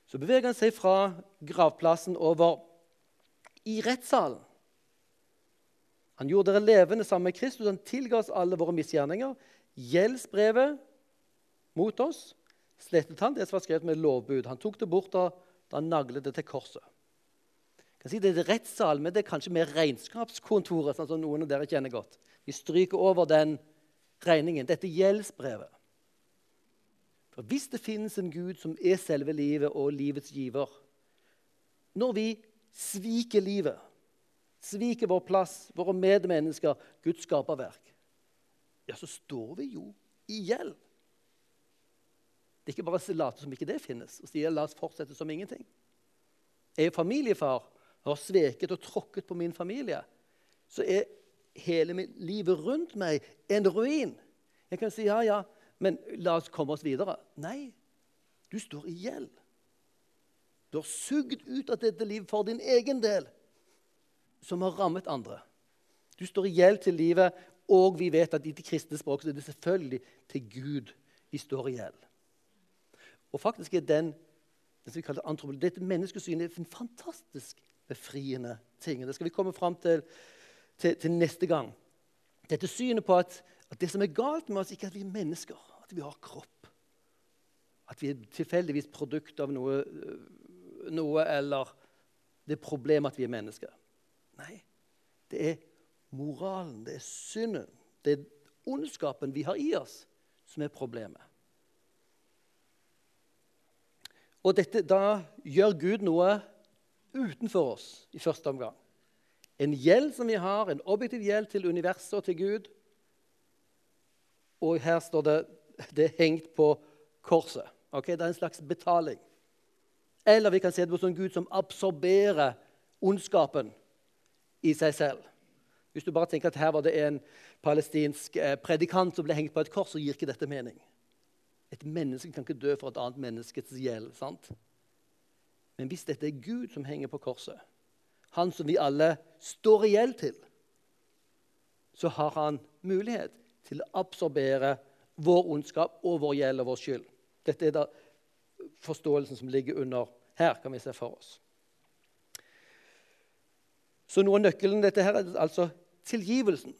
Så beveger han seg fra gravplassen over i rettssalen. Han gjorde dere levende sammen med Kristus. Han tilga oss alle våre misgjerninger. Gjeldsbrevet mot oss, slettet han det som var skrevet med lovbud. Han tok det bort da, han naglet det til korset. Jeg kan si Det er rettssal, men det er kanskje mer regnskapskontoret. sånn som noen av dere kjenner godt. Vi stryker over den regningen. Dette gjeldsbrevet. For Hvis det finnes en Gud som er selve livet og livets giver Når vi sviker livet, sviker vår plass, våre medmennesker, Guds skaperverk, ja, så står vi jo i gjeld. Det er ikke bare å late som ikke det finnes og si la oss fortsette som ingenting. Jeg er familiefar og har sveket og tråkket på min familie. Så er hele livet rundt meg en ruin. Jeg kan si ja, ja, men la oss komme oss videre. Nei, du står i gjeld. Du har sugd ut av dette livet for din egen del, som har rammet andre. Du står i gjeld til livet, og vi vet at i det kristne språk er det selvfølgelig til Gud vi står i gjeld. Og faktisk er den den som vi kaller antropologi, dette menneskesynet en fantastisk befriende ting. Det skal vi komme fram til, til, til neste gang. Dette synet på at, at, det som er galt med oss, ikke er at vi er mennesker, at vi har kropp. At vi er tilfeldigvis produkt av noe, noe eller det er problemet at vi er mennesker. Nei, det er moralen, det er synden, det er ondskapen vi har i oss, som er problemet. Og dette, da gjør Gud noe utenfor oss i første omgang. En gjeld som vi har, en objektiv gjeld til universet og til Gud. Og her står det det er hengt på korset. Okay? Det er en slags betaling. Eller vi kan se det på sånn Gud som absorberer ondskapen i seg selv. Hvis du bare tenker at her var det en palestinsk eh, predikant som ble hengt på et kors, så gir ikke dette mening. Et menneske kan ikke dø for et annet menneskets gjeld. sant? Men hvis dette er Gud som henger på korset, han som vi alle står i gjeld til, så har han mulighet til å absorbere vår ondskap og vår gjeld og vår skyld. Dette er da forståelsen som ligger under her, kan vi se for oss. Så noe av nøkkelen dette her er altså tilgivelsen.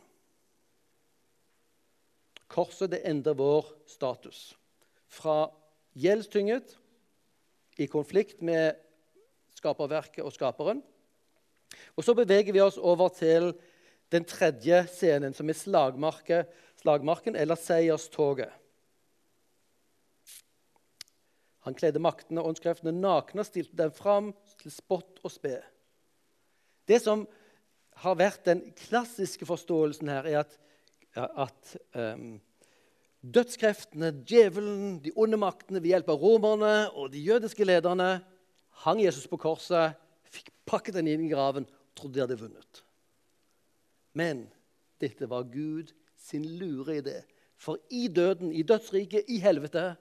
Korset det endrer vår status fra gjeldstynget i konflikt med skaperverket og skaperen. Og Så beveger vi oss over til den tredje scenen, som er slagmarken eller seierstoget. Han kledde maktene og åndskreftene nakne og stilte dem fram til spott og spe. Det som har vært den klassiske forståelsen her, er at, at um, Dødskreftene, djevelen, de onde maktene ved hjelp av romerne og de jødiske lederne hang Jesus på korset, fikk pakket den inn i graven og trodde de hadde vunnet. Men dette var Gud sin lure idé. For i døden, i dødsriket, i helvete,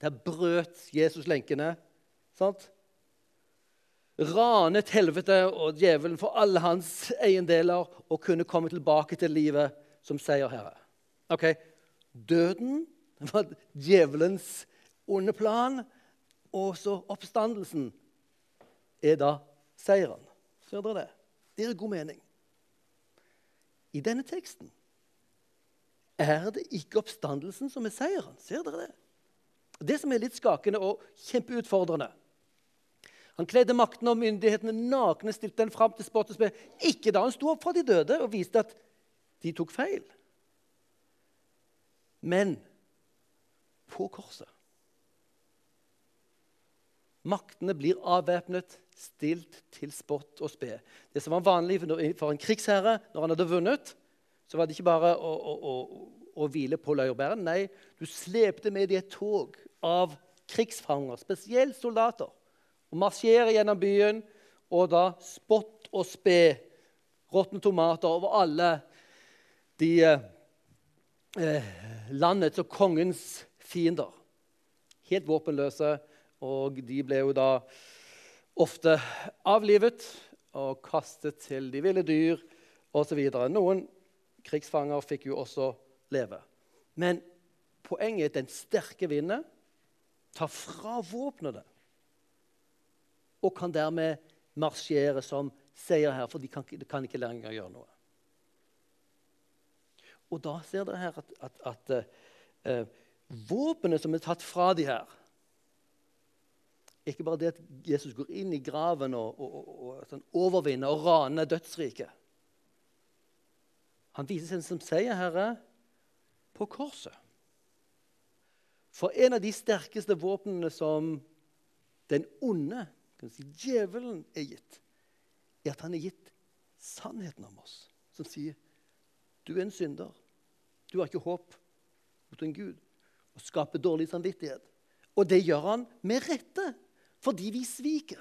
der brøt Jesus lenkene. Sant? Ranet helvete og djevelen for alle hans eiendeler og kunne komme tilbake til livet som seierherre. Ok, Døden var djevelens onde plan, og så oppstandelsen er da seieren. Ser dere det? Det gir god mening. I denne teksten er det ikke oppstandelsen som er seieren. Ser dere det? Det som er litt skakende og kjempeutfordrende. Han kledde makten og myndighetene nakne, stilte den fram til spott og spe. Ikke da han sto opp fra de døde og viste at de tok feil. Men på korset. Maktene blir avvæpnet, stilt til spott og spe. Det som var vanlig for en krigsherre når han hadde vunnet, så var det ikke bare å, å, å, å hvile på laurbæren. Nei, du slepte med deg et tog av krigsfanger, spesielt soldater, og marsjerer gjennom byen, og da spott og spe, råtne tomater over alle de eh, landets og kongens fiender. Helt våpenløse, og de ble jo da ofte avlivet og kastet til de ville dyr osv. Noen krigsfanger fikk jo også leve. Men poenget er at den sterke vinden tar fra våpnene og kan dermed marsjere som seierherre, for de kan, de kan, ikke lenger gjøre noe. Og da ser dere her at, at, at uh, våpenet som er tatt fra de her Ikke bare det at Jesus går inn i graven og, og, og, og sånn overvinner og raner dødsriket. Han viser seg som seierherre på korset. For en av de sterkeste våpnene som den onde, si djevelen, er gitt, er at han er gitt sannheten om oss, som sier du er en synder. Du har ikke håp mot en Gud. Og skaper dårlig samvittighet. Og det gjør han med rette, fordi vi sviker.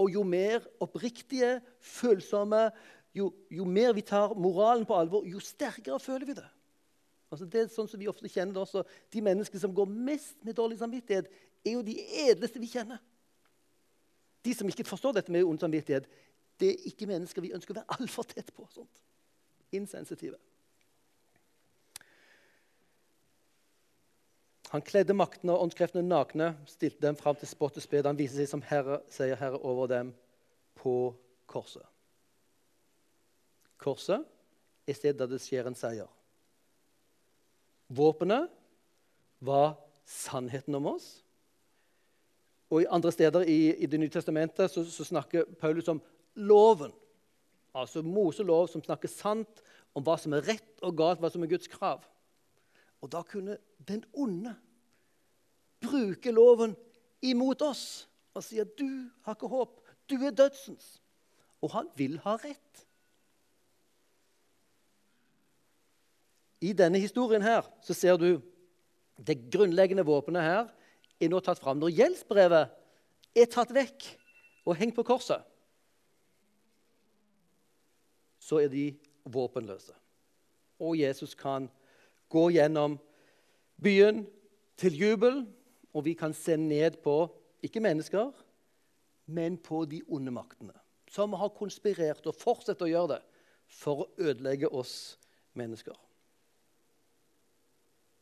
Og jo mer oppriktige, følsomme, jo, jo, mer vi tar moralen på alvor, jo sterkere føler vi det. Altså det er sånn som vi ofte kjenner det også. De menneskene som går mest med dårlig samvittighet, er jo de edleste vi kjenner. De som ikke forstår dette med ond samvittighet, det er ikke mennesker vi ønsker å være altfor tett på. Sånt. Insensitive. Han kledde maktene og åndskreftene nakne, stilte dem fram til spott og sped. Han viser seg som herre, sier herre over dem på korset. Korset er stedet det skjer en seier. Våpenet var sannheten om oss. Og i andre steder i, i Det nye testamentet så, så, snakker Paulus om loven. Altså Moselov som snakker sant om hva som er rett og galt, hva som er Guds krav. Og da kunne den onde bruke loven imot oss og si at du har ikke håp, du er dødsens. Og han vil ha rett. I denne historien her så ser du det grunnleggende våpenet her er nå tatt fram. Når gjeldsbrevet er tatt vekk og hengt på korset, så er de våpenløse. Og Jesus kan gå gjennom byen til jubel, og vi kan se ned på ikke mennesker, men på de onde maktene, som har konspirert og fortsetter å gjøre det for å ødelegge oss mennesker.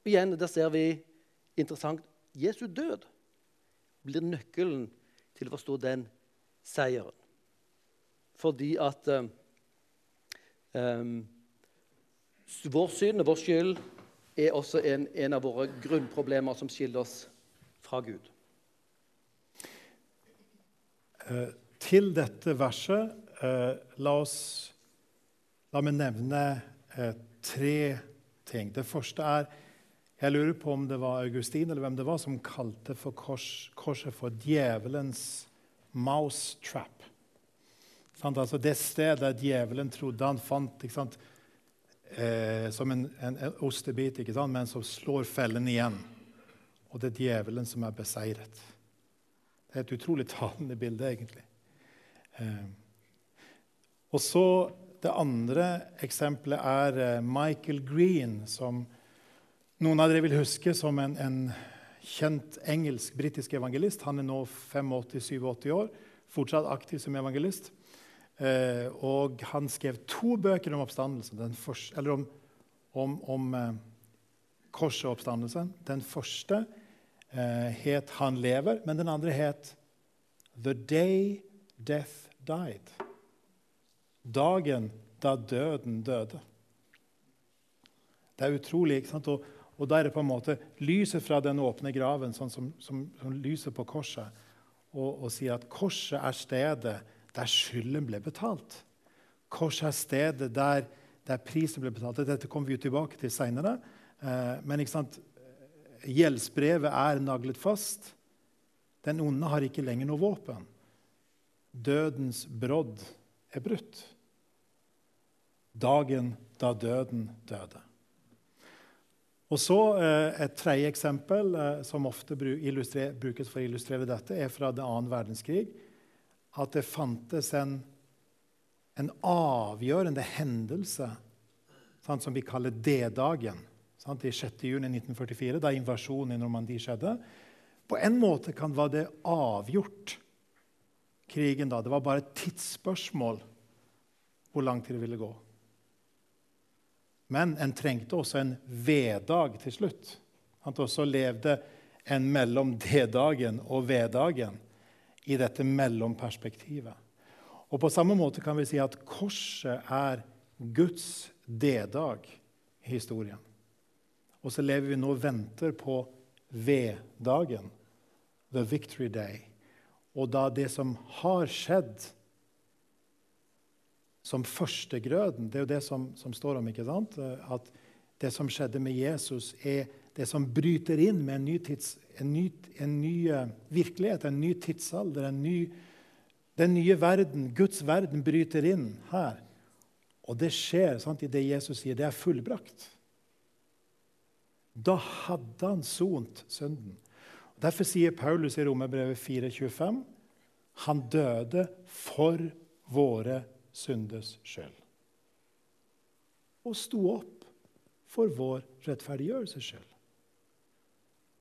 Igjen, der ser vi interessant Jesu død blir nøkkelen til å forstå den seieren. Fordi at um, vår synd og vår skyld er også en, en, av våre grunnproblemer som skiller oss fra Gud. Uh, til dette verset la, oss, la meg nevne tre ting. Det første er jeg lurer på om det var Augustin eller hvem det var som kalte for kors, korset for djevelens mouse trap. Altså det stedet der djevelen trodde han fant eh, som en, en, en ostebit, men som slår fellen igjen. Og det er djevelen som er beseiret. Det er et utrolig talende bilde, egentlig. Eh, og så Det andre eksempelet er eh, Michael Green, som noen av dere vil huske som en, en kjent engelsk-britisk evangelist. Han er nå 85-87 år, fortsatt aktiv som evangelist. Eh, og han skrev to bøker om oppstandelsen, første, eller om, om, om eh, korset og oppstandelsen. Den første eh, het 'Han lever', men den andre het 'The Day Death Died'. Dagen da døden døde. Det er utrolig. ikke sant? Og, og da er det på en måte lyset fra den åpne graven, sånn som, som, som lyset på korset, og, og sier at korset er stedet der skylden ble betalt. Korset er stedet der, der prisen ble betalt. Dette kommer vi tilbake til seinere. Eh, men gjeldsbrevet er naglet fast. Den onde har ikke lenger noe våpen. Dødens brodd er brutt. Dagen da døden døde. Og så eh, Et tredje eksempel eh, som ofte brukes for å illustrere dette, er fra det annen verdenskrig. At det fantes en, en avgjørende hendelse sant, som vi kaller D-dagen. I 6.6.1944, da invasjonen i Normandie skjedde. På en måte kan var det avgjort, krigen da. Det var bare et tidsspørsmål hvor lang tid det ville gå. Men en trengte også en V-dag til slutt. Han også levde en mellom D-dagen og V-dagen i dette mellomperspektivet. Og På samme måte kan vi si at korset er Guds D-dag i historien. Og så lever vi nå og venter på V-dagen, the victory day. Og da det som har skjedd, som førstegrøden. Det er jo det som, som, står om. ikke sant? At det som skjedde med Jesus, er det som bryter inn med en ny, tids, en ny, en ny uh, virkelighet, en ny tidsalder. En ny, den nye verden, Guds verden, bryter inn her. Og det skjer sant, i det Jesus sier. Det er fullbrakt. Da hadde han sont synden. Derfor sier Paulus i Romerbrevet 4,25.: Han døde for våre syndes skyld. Og sto opp for vår rettferdiggjørelses skyld.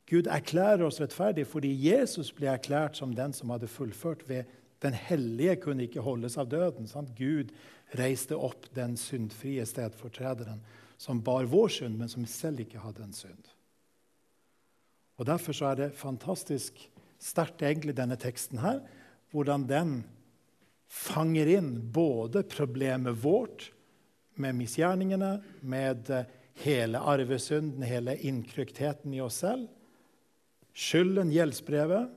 Gud erklærer oss rettferdige fordi Jesus ble erklært som den som hadde fullført ved Den hellige kunne ikke holdes av døden. Sant? Gud reiste opp den syndfrie stedfortrederen som bar vår synd, men som selv ikke hadde en synd. Og Derfor så er det fantastisk sterkt, egentlig, denne teksten her, hvordan den fanger inn både problemet vårt med misgjerningene, med eh, hele arvesynden, hele innkryktheten i oss selv, skylden, gjeldsbrevet,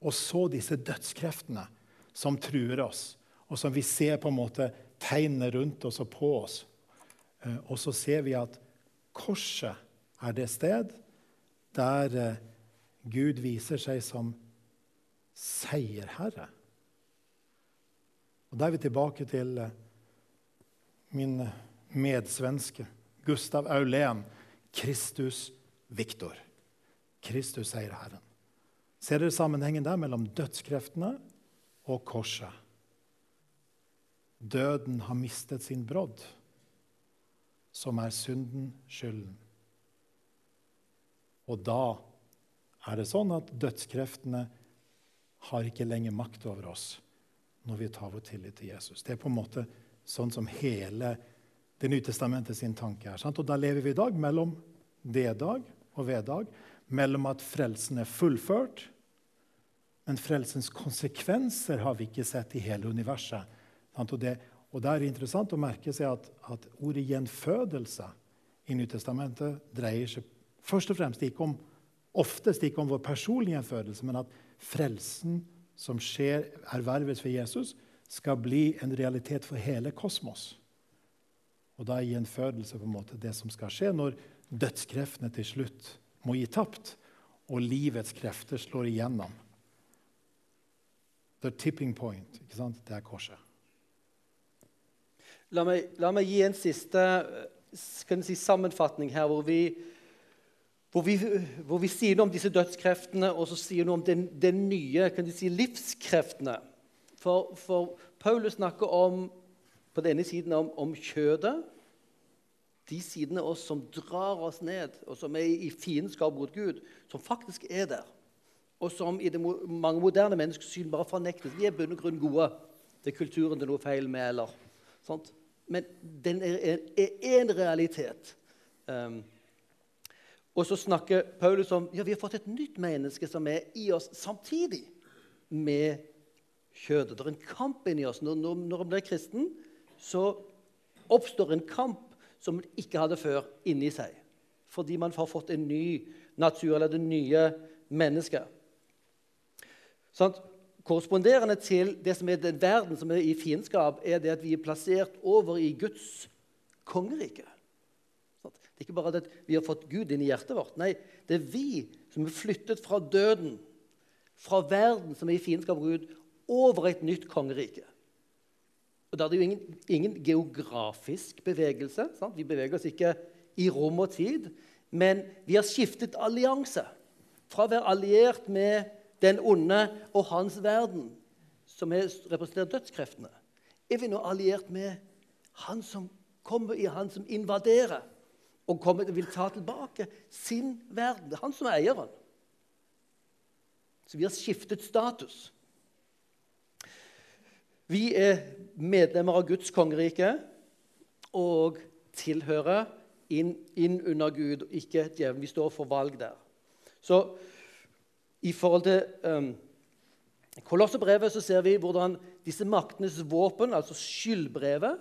og så disse dødskreftene som truer oss, og som vi ser på en måte tegnene rundt oss og på oss. Eh, og så ser vi at korset er det sted der eh, Gud viser seg som seierherre. Og Da er vi tilbake til eh, min medsvenske Gustav Aulén. Kristus Viktor. Kristus seier Herren. Ser dere sammenhengen der mellom dødskreftene og korset? Døden har mistet sin brodd, som er synden, skylden. Og da er det sånn at dødskreftene har ikke lenger makt over oss når vi tar vår tillit til Jesus. Det er på en måte sånn som hele Det nye testamentet sin tanke er. Sant? Og Da lever vi i dag mellom D-dag og V-dag, mellom at frelsen er fullført, men frelsens konsekvenser har vi ikke sett i hele universet. Sant? Og det, og det er interessant å merke seg at, at ordet gjenfødelse i Nytestamentet dreier seg først og fremst ikke om, oftest ikke om vår personlige gjenfødelse, men at frelsen som skjer, erverves ved Jesus, skal bli en realitet for hele kosmos. Og da er gjenfødelse på en måte det som skal skje når dødskreftene til slutt må gi tapt, og livets krefter slår igjennom. The tipping point. ikke sant? Det er korset. La meg, la meg gi en siste si, sammenfatning her, hvor vi hvor vi, hvor vi, sier noe om disse dødskreftene, og så sier noe om den, den nye kan de si, livskreftene. For, for, Paulus snakker om, på den ene siden om, om kjødet, de sidene av oss som drar oss ned, og som er i fiendskap mot Gud, som faktisk er der, og som i det mange moderne menneskers syn bare fornektes. Vi er bunn og grunn gode. Det er kulturen det er noe feil med. eller sånt. Men den er én realitet. Um, og så snakker Paulus om ja, vi har fått et nytt menneske som er i oss samtidig med kjødet. Det er en kamp inni oss. Når, når, når man blir kristen, så oppstår en kamp som man ikke hadde før, inni seg. Fordi man har fått en ny natur, eller det nye mennesket. Sånn, korresponderende til det som er den verden som er i fiendskap, er det at vi er plassert over i Guds kongerike. Det er ikke bare det at vi har fått Gud inn i hjertet vårt. Nei, det er vi som er flyttet fra døden, fra verden som er i fiendskap med Gud, over et nytt kongerike. Og Da er det jo ingen, ingen geografisk bevegelse. Sant? Vi beveger oss ikke i rom og tid. Men vi har skiftet allianse. Fra å være alliert med den onde og hans verden, som representerer dødskreftene, er vi nå alliert med han som kommer i han som invaderer og kommer, vil ta tilbake sin verden. Det er han som er eieren. Så vi har skiftet status. Vi er medlemmer av Guds kongerike og tilhører inn, inn under Gud, ikke djevelen. Vi står for valg der. Så i forhold til um, Kolosserbrevet så ser vi hvordan disse maktenes våpen, altså skyldbrevet,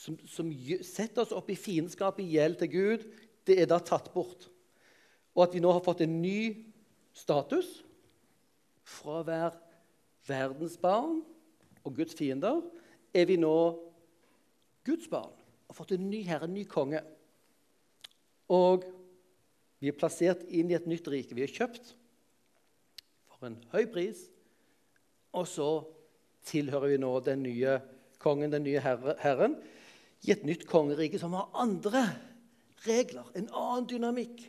som, som setter oss opp i fiendskap i gjeld til Gud, det er da tatt bort. Og at vi nå har fått en ny status fra å være verdens barn og Guds fiender, er vi nå Guds barn og fått en ny herre, en ny konge. Og vi er plassert inn i et nytt rike. Vi er kjøpt for en høy pris. Og så tilhører vi nå den nye kongen, den nye herre, herren, i et nytt kongerike som har andre regler, en annen dynamikk.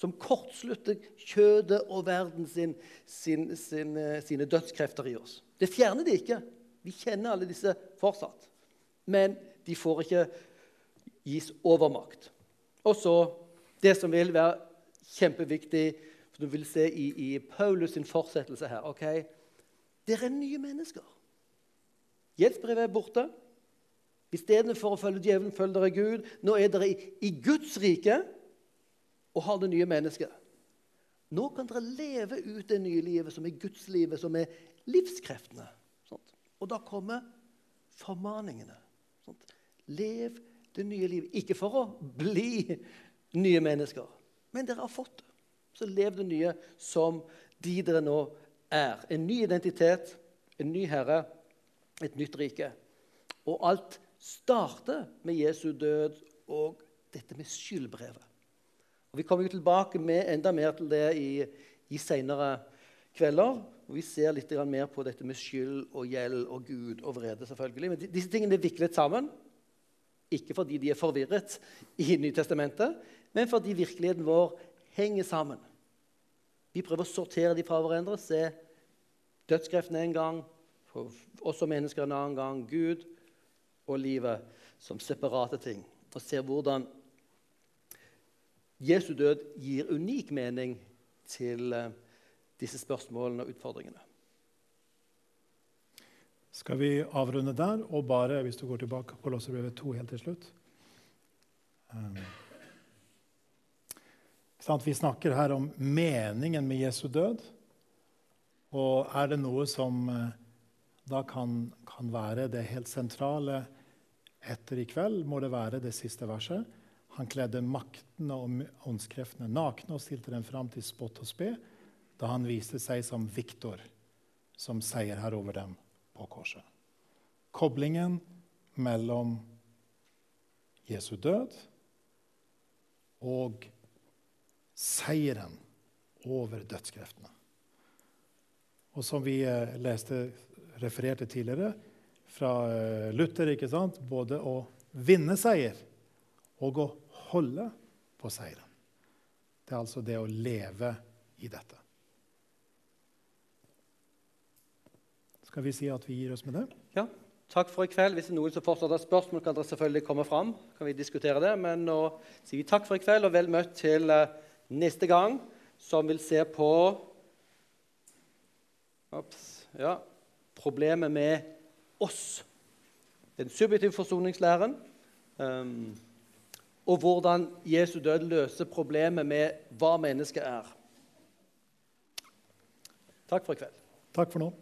Som kortslutter kjødet og verden sin, sin, sin, eh, sine dødskrefter i oss. Det fjerner de ikke. Vi kjenner alle disse fortsatt. Men de får ikke gis overmakt. Og så det som vil være kjempeviktig, som du vil se i, i Paulus' sin fortsettelse her ok, Dere er nye mennesker. Gjeldsbrevet er borte. Istedenfor å følge djevelen, følger dere Gud. Nå er dere i Guds rike og har det nye mennesket. Nå kan dere leve ut det nye livet, som er Guds livet, som er livskreftene. Sånt. Og da kommer formaningene. Sånt. Lev det nye livet. Ikke for å bli nye mennesker, men dere har fått det. Så lev det nye som de dere nå er. En ny identitet, en ny herre, et nytt rike. Og alt starter med Jesu død og dette med skyldbrevet. Og Vi kommer jo tilbake med enda mer til det i, i seinere kvelder. Og vi ser litt mer på dette med skyld og gjeld og Gud og vrede. selvfølgelig. Men disse tingene er viklet sammen. Ikke fordi de er forvirret i Nytestamentet, men fordi virkeligheten vår henger sammen. Vi prøver å sortere de fra hverandre, se dødskreftene en gang, oss som mennesker en annen gang, Gud og livet som separate ting. Og ser hvordan Jesu død gir unik mening til uh, disse spørsmålene og utfordringene. Skal vi avrunde der, og bare, hvis du går tilbake på Låsebrevet 2 helt til slutt um, Vi snakker her om meningen med Jesu død. Og er det noe som uh, da kan, kan, være det helt sentrale etter i kveld, må det være det siste verset. Han kledde maktene og åndskreftene nakne og stilte dem fram til spott og spe da han viste seg som Viktor, som seierherre over dem på korset. Koblingen mellom Jesu død og seieren over dødskreftene. Og som vi eh, leste, refererte tidligere fra eh, Luther, ikke sant? både å vinne seier og å holde på seieren. Det er altså det å leve i dette. Skal vi si at vi gir oss med det? Ja. Takk for i kveld. Hvis det er noen som fortsatt har spørsmål, kan dere selvfølgelig komme fram. Kan vi diskutere det. Men nå sier vi takk for i kveld, og vel møtt til eh, neste gang, som vil se på Ops, ja, problemet med oss. Den subjektive forsoningslæren. Um, og hvordan Jesu død løser problemet med hva mennesket er. Takk for i kveld. Takk for nå.